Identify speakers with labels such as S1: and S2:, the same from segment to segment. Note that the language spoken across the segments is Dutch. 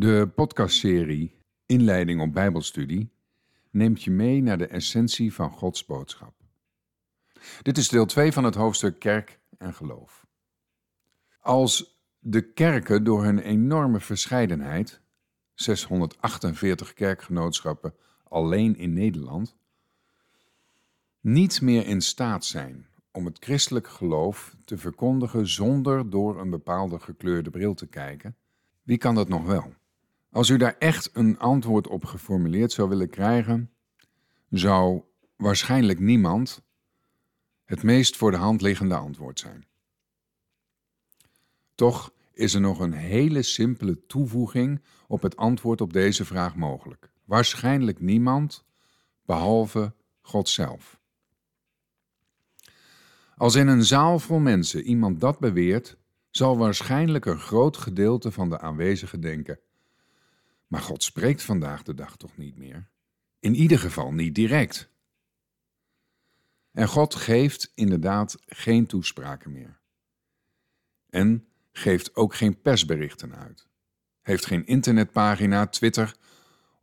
S1: De podcastserie Inleiding op Bijbelstudie neemt je mee naar de essentie van Gods boodschap. Dit is deel 2 van het hoofdstuk Kerk en Geloof. Als de kerken door hun enorme verscheidenheid, 648 kerkgenootschappen alleen in Nederland, niet meer in staat zijn om het christelijk geloof te verkondigen zonder door een bepaalde gekleurde bril te kijken, wie kan dat nog wel? Als u daar echt een antwoord op geformuleerd zou willen krijgen, zou waarschijnlijk niemand het meest voor de hand liggende antwoord zijn. Toch is er nog een hele simpele toevoeging op het antwoord op deze vraag mogelijk. Waarschijnlijk niemand, behalve God zelf. Als in een zaal vol mensen iemand dat beweert, zal waarschijnlijk een groot gedeelte van de aanwezigen denken: maar God spreekt vandaag de dag toch niet meer? In ieder geval niet direct. En God geeft inderdaad geen toespraken meer. En geeft ook geen persberichten uit. Heeft geen internetpagina, Twitter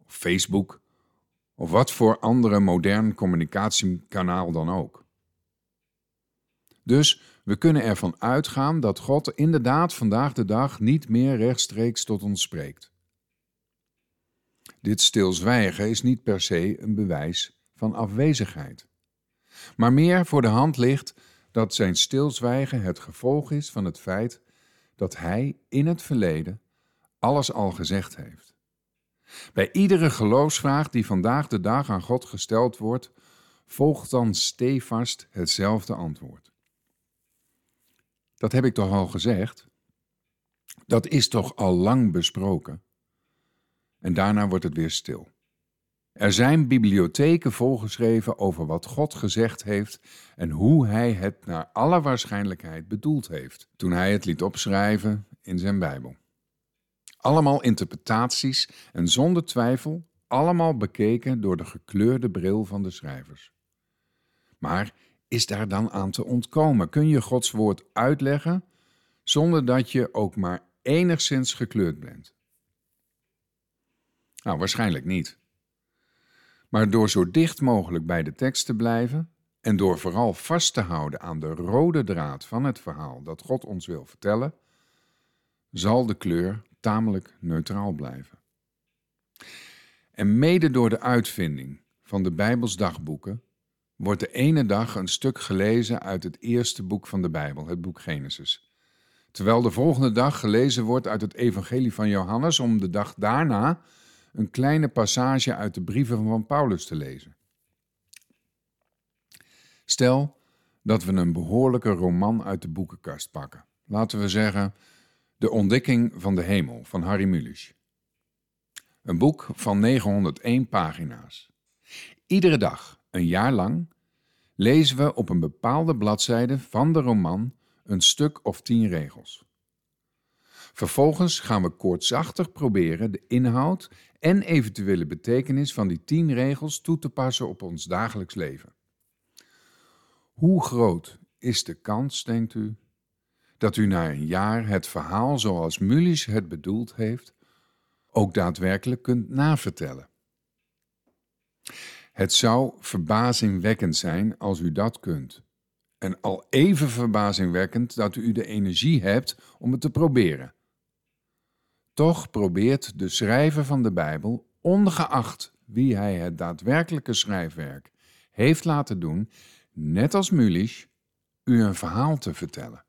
S1: of Facebook of wat voor andere modern communicatiekanaal dan ook. Dus we kunnen ervan uitgaan dat God inderdaad vandaag de dag niet meer rechtstreeks tot ons spreekt. Dit stilzwijgen is niet per se een bewijs van afwezigheid, maar meer voor de hand ligt dat zijn stilzwijgen het gevolg is van het feit dat hij in het verleden alles al gezegd heeft. Bij iedere geloofsvraag die vandaag de dag aan God gesteld wordt, volgt dan stevast hetzelfde antwoord. Dat heb ik toch al gezegd? Dat is toch al lang besproken? En daarna wordt het weer stil. Er zijn bibliotheken volgeschreven over wat God gezegd heeft en hoe Hij het naar alle waarschijnlijkheid bedoeld heeft toen Hij het liet opschrijven in zijn Bijbel. Allemaal interpretaties en zonder twijfel allemaal bekeken door de gekleurde bril van de schrijvers. Maar is daar dan aan te ontkomen? Kun je Gods woord uitleggen zonder dat je ook maar enigszins gekleurd bent? Nou, waarschijnlijk niet. Maar door zo dicht mogelijk bij de tekst te blijven en door vooral vast te houden aan de rode draad van het verhaal dat God ons wil vertellen, zal de kleur tamelijk neutraal blijven. En mede door de uitvinding van de Bijbelsdagboeken wordt de ene dag een stuk gelezen uit het eerste boek van de Bijbel, het boek Genesis. Terwijl de volgende dag gelezen wordt uit het Evangelie van Johannes om de dag daarna een kleine passage uit de brieven van Paulus te lezen. Stel dat we een behoorlijke roman uit de boekenkast pakken. Laten we zeggen De Ontdekking van de Hemel van Harry Mulisch. Een boek van 901 pagina's. Iedere dag, een jaar lang, lezen we op een bepaalde bladzijde van de roman een stuk of tien regels. Vervolgens gaan we koortsachtig proberen de inhoud en eventuele betekenis van die tien regels toe te passen op ons dagelijks leven. Hoe groot is de kans, denkt u, dat u na een jaar het verhaal zoals Mulisch het bedoeld heeft, ook daadwerkelijk kunt navertellen? Het zou verbazingwekkend zijn als u dat kunt. En al even verbazingwekkend dat u de energie hebt om het te proberen. Toch probeert de schrijver van de Bijbel, ongeacht wie hij het daadwerkelijke schrijfwerk heeft laten doen, net als Mulisch, u een verhaal te vertellen.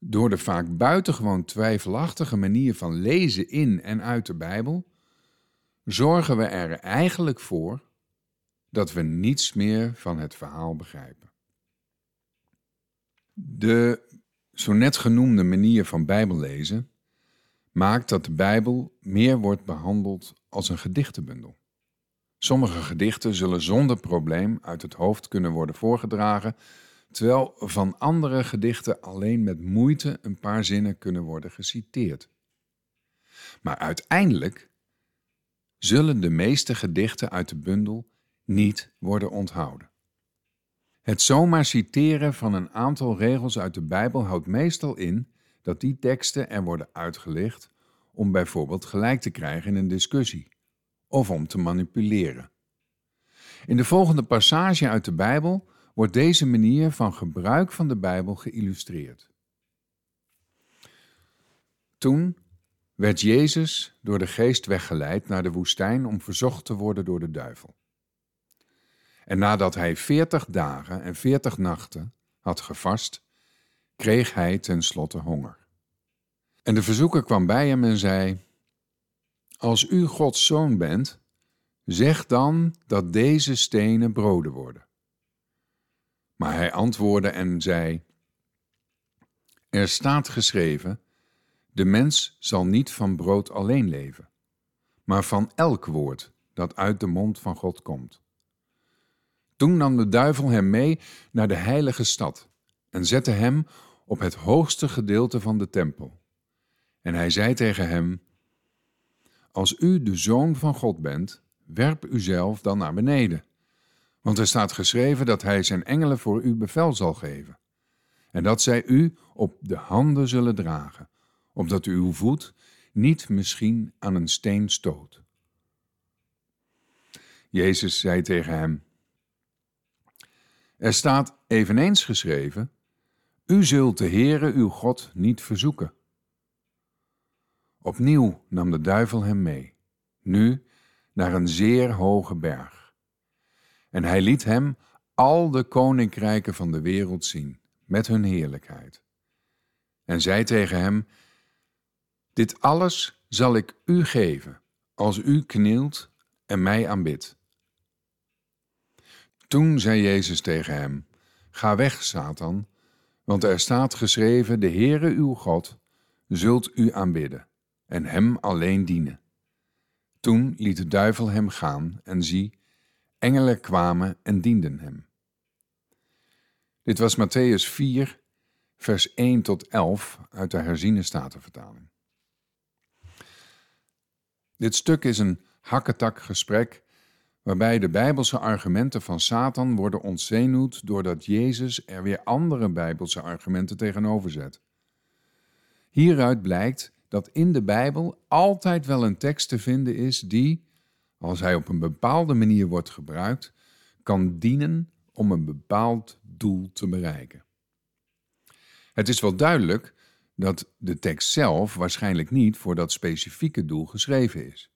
S1: Door de vaak buitengewoon twijfelachtige manier van lezen in en uit de Bijbel, zorgen we er eigenlijk voor dat we niets meer van het verhaal begrijpen. De zo net genoemde manier van Bijbellezen maakt dat de Bijbel meer wordt behandeld als een gedichtenbundel. Sommige gedichten zullen zonder probleem uit het hoofd kunnen worden voorgedragen, terwijl van andere gedichten alleen met moeite een paar zinnen kunnen worden geciteerd. Maar uiteindelijk zullen de meeste gedichten uit de bundel niet worden onthouden. Het zomaar citeren van een aantal regels uit de Bijbel houdt meestal in dat die teksten er worden uitgelicht om bijvoorbeeld gelijk te krijgen in een discussie of om te manipuleren. In de volgende passage uit de Bijbel wordt deze manier van gebruik van de Bijbel geïllustreerd. Toen werd Jezus door de geest weggeleid naar de woestijn om verzocht te worden door de duivel. En nadat hij veertig dagen en veertig nachten had gevast, kreeg hij tenslotte honger. En de verzoeker kwam bij hem en zei: Als u Gods zoon bent, zeg dan dat deze stenen broden worden. Maar hij antwoordde en zei: Er staat geschreven: De mens zal niet van brood alleen leven, maar van elk woord dat uit de mond van God komt. Toen nam de duivel hem mee naar de heilige stad en zette hem op het hoogste gedeelte van de tempel. En hij zei tegen hem: Als u de zoon van God bent, werp uzelf dan naar beneden. Want er staat geschreven dat hij zijn engelen voor u bevel zal geven. En dat zij u op de handen zullen dragen, opdat u uw voet niet misschien aan een steen stoot. Jezus zei tegen hem: Er staat eveneens geschreven: U zult de Heere uw God niet verzoeken. Opnieuw nam de duivel hem mee, nu naar een zeer hoge berg. En hij liet hem al de koninkrijken van de wereld zien, met hun heerlijkheid. En zei tegen hem: Dit alles zal ik u geven, als u knielt en mij aanbidt. Toen zei Jezus tegen hem: Ga weg, Satan, want er staat geschreven: De Heere uw God zult u aanbidden en hem alleen dienen. Toen liet de duivel hem gaan en zie, engelen kwamen en dienden hem. Dit was Matthäus 4, vers 1 tot 11 uit de herziene statenvertaling. Dit stuk is een hakketak gesprek waarbij de bijbelse argumenten van Satan worden ontzenuwd doordat Jezus er weer andere bijbelse argumenten tegenover zet. Hieruit blijkt dat in de Bijbel altijd wel een tekst te vinden is die, als hij op een bepaalde manier wordt gebruikt, kan dienen om een bepaald doel te bereiken. Het is wel duidelijk dat de tekst zelf waarschijnlijk niet voor dat specifieke doel geschreven is.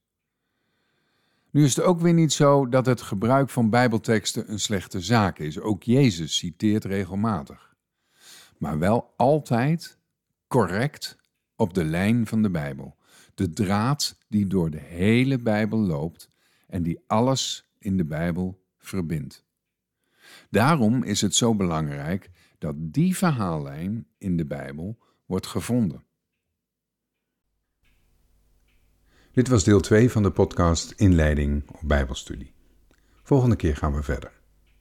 S1: Nu is het ook weer niet zo dat het gebruik van Bijbelteksten een slechte zaak is. Ook Jezus citeert regelmatig. Maar wel altijd correct op de lijn van de Bijbel. De draad die door de hele Bijbel loopt en die alles in de Bijbel verbindt. Daarom is het zo belangrijk dat die verhaallijn in de Bijbel wordt gevonden. Dit was deel 2 van de podcast Inleiding op Bijbelstudie. Volgende keer gaan we verder.